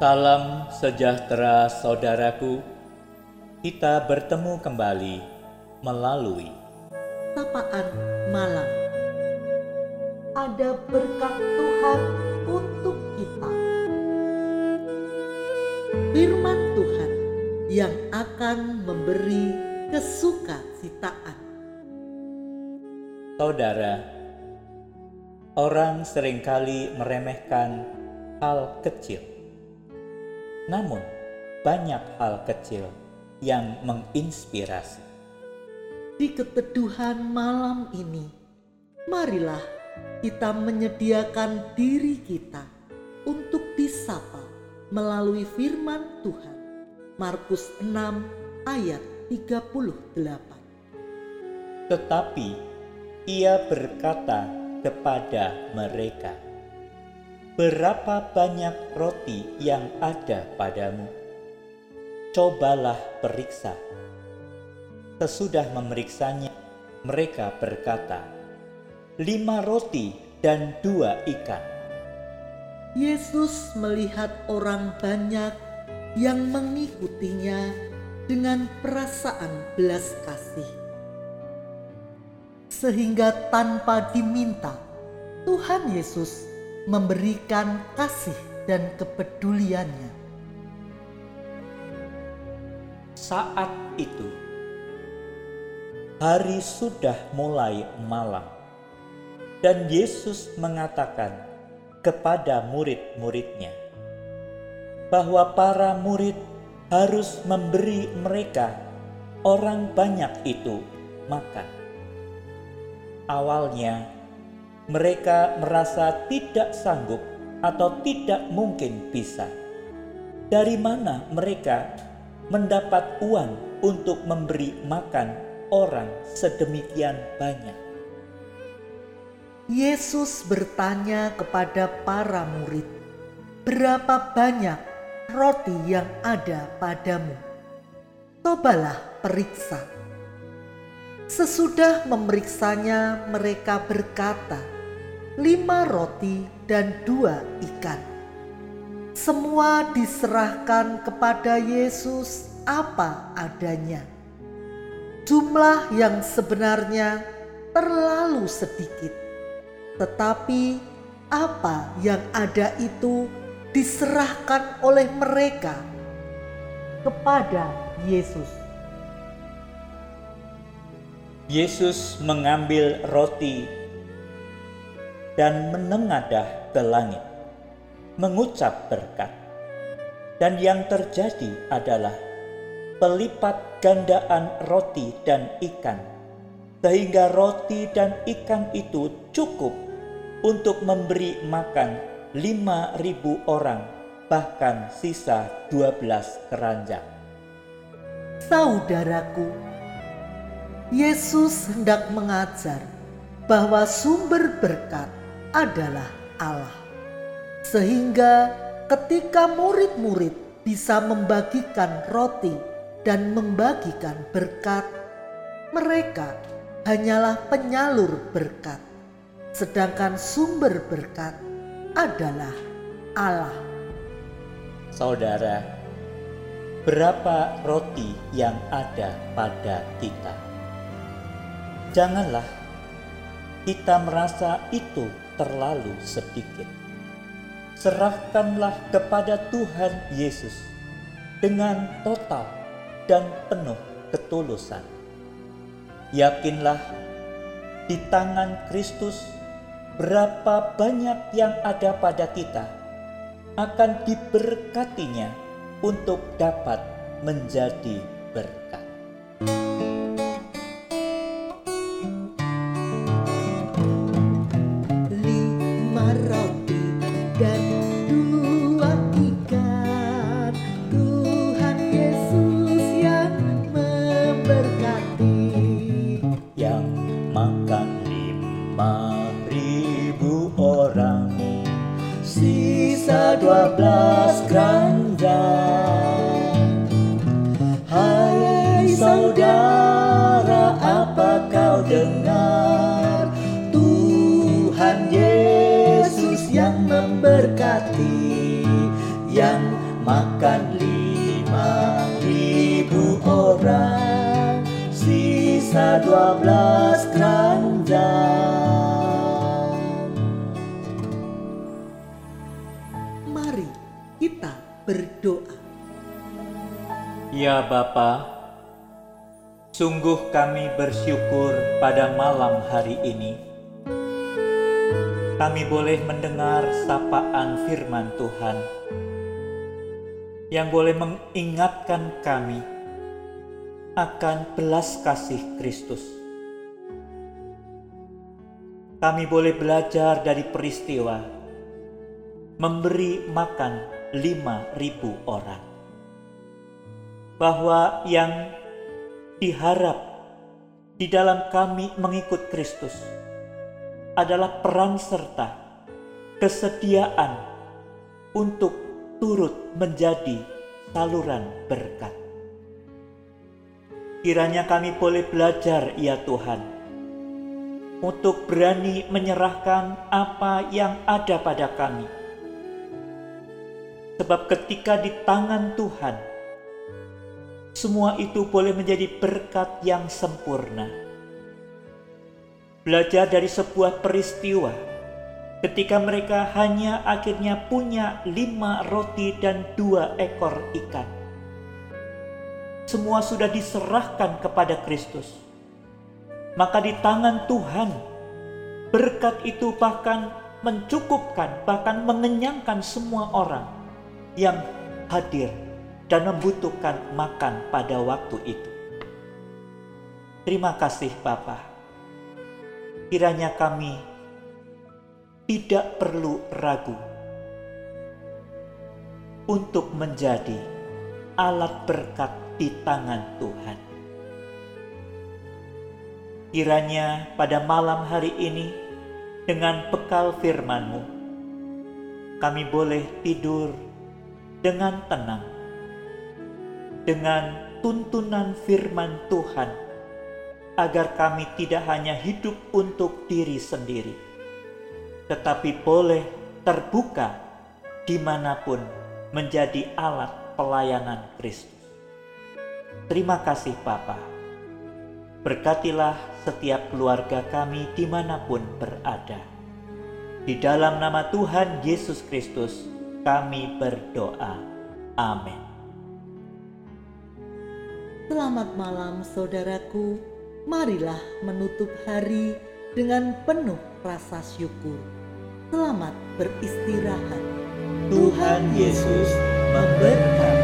Salam sejahtera saudaraku. Kita bertemu kembali melalui sapaan malam. Ada berkat Tuhan untuk kita. Firman Tuhan yang akan memberi kesukacitaan. saudara. Orang sering kali meremehkan hal kecil. Namun, banyak hal kecil yang menginspirasi. Di keteduhan malam ini, marilah kita menyediakan diri kita untuk disapa melalui firman Tuhan. Markus 6 ayat 38. Tetapi ia berkata kepada mereka, "Berapa banyak roti yang ada padamu? Cobalah periksa." Sesudah memeriksanya, mereka berkata, "Lima roti dan dua ikan." Yesus melihat orang banyak yang mengikutinya dengan perasaan belas kasih. Sehingga tanpa diminta, Tuhan Yesus memberikan kasih dan kepeduliannya. Saat itu, hari sudah mulai malam, dan Yesus mengatakan kepada murid-muridnya bahwa para murid harus memberi mereka orang banyak itu makan. Awalnya, mereka merasa tidak sanggup atau tidak mungkin bisa. Dari mana mereka mendapat uang untuk memberi makan orang sedemikian banyak? Yesus bertanya kepada para murid, "Berapa banyak roti yang ada padamu? Cobalah periksa." Sesudah memeriksanya, mereka berkata, "Lima roti dan dua ikan." Semua diserahkan kepada Yesus apa adanya. Jumlah yang sebenarnya terlalu sedikit, tetapi apa yang ada itu diserahkan oleh mereka kepada Yesus. Yesus mengambil roti dan menengadah ke langit, mengucap berkat. Dan yang terjadi adalah pelipat gandaan roti dan ikan, sehingga roti dan ikan itu cukup untuk memberi makan lima ribu orang, bahkan sisa dua belas keranjang. Saudaraku, Yesus hendak mengajar bahwa sumber berkat adalah Allah. Sehingga ketika murid-murid bisa membagikan roti dan membagikan berkat, mereka hanyalah penyalur berkat. Sedangkan sumber berkat adalah Allah. Saudara, berapa roti yang ada pada kita? Janganlah kita merasa itu terlalu sedikit. Serahkanlah kepada Tuhan Yesus dengan total dan penuh ketulusan. Yakinlah di tangan Kristus berapa banyak yang ada pada kita akan diberkatinya untuk dapat menjadi berkat. Sisa dua belas keranjang Mari kita berdoa. Ya Bapa, sungguh kami bersyukur pada malam hari ini. Kami boleh mendengar sapaan firman Tuhan yang boleh mengingatkan kami akan belas kasih Kristus. Kami boleh belajar dari peristiwa memberi makan lima ribu orang bahwa yang diharap di dalam kami mengikut Kristus adalah peran serta kesediaan untuk turut menjadi saluran berkat. Kiranya kami boleh belajar ya Tuhan untuk berani menyerahkan apa yang ada pada kami. Sebab ketika di tangan Tuhan semua itu boleh menjadi berkat yang sempurna. Belajar dari sebuah peristiwa ketika mereka hanya akhirnya punya lima roti dan dua ekor ikan. Semua sudah diserahkan kepada Kristus. Maka di tangan Tuhan, berkat itu bahkan mencukupkan, bahkan mengenyangkan semua orang yang hadir dan membutuhkan makan pada waktu itu. Terima kasih Bapa. Kiranya kami tidak perlu ragu untuk menjadi alat berkat di tangan Tuhan. Kiranya pada malam hari ini dengan bekal firman-Mu, kami boleh tidur dengan tenang dengan tuntunan firman Tuhan, agar kami tidak hanya hidup untuk diri sendiri, tetapi boleh terbuka di mana pun menjadi alat pelayanan Kristus. Terima kasih Bapa. Berkatilah setiap keluarga kami di mana pun berada. Di dalam nama Tuhan Yesus Kristus kami berdoa. Amin. Selamat malam saudaraku, marilah menutup hari dengan penuh rasa syukur. Selamat beristirahat. Tuhan Yesus memberkati.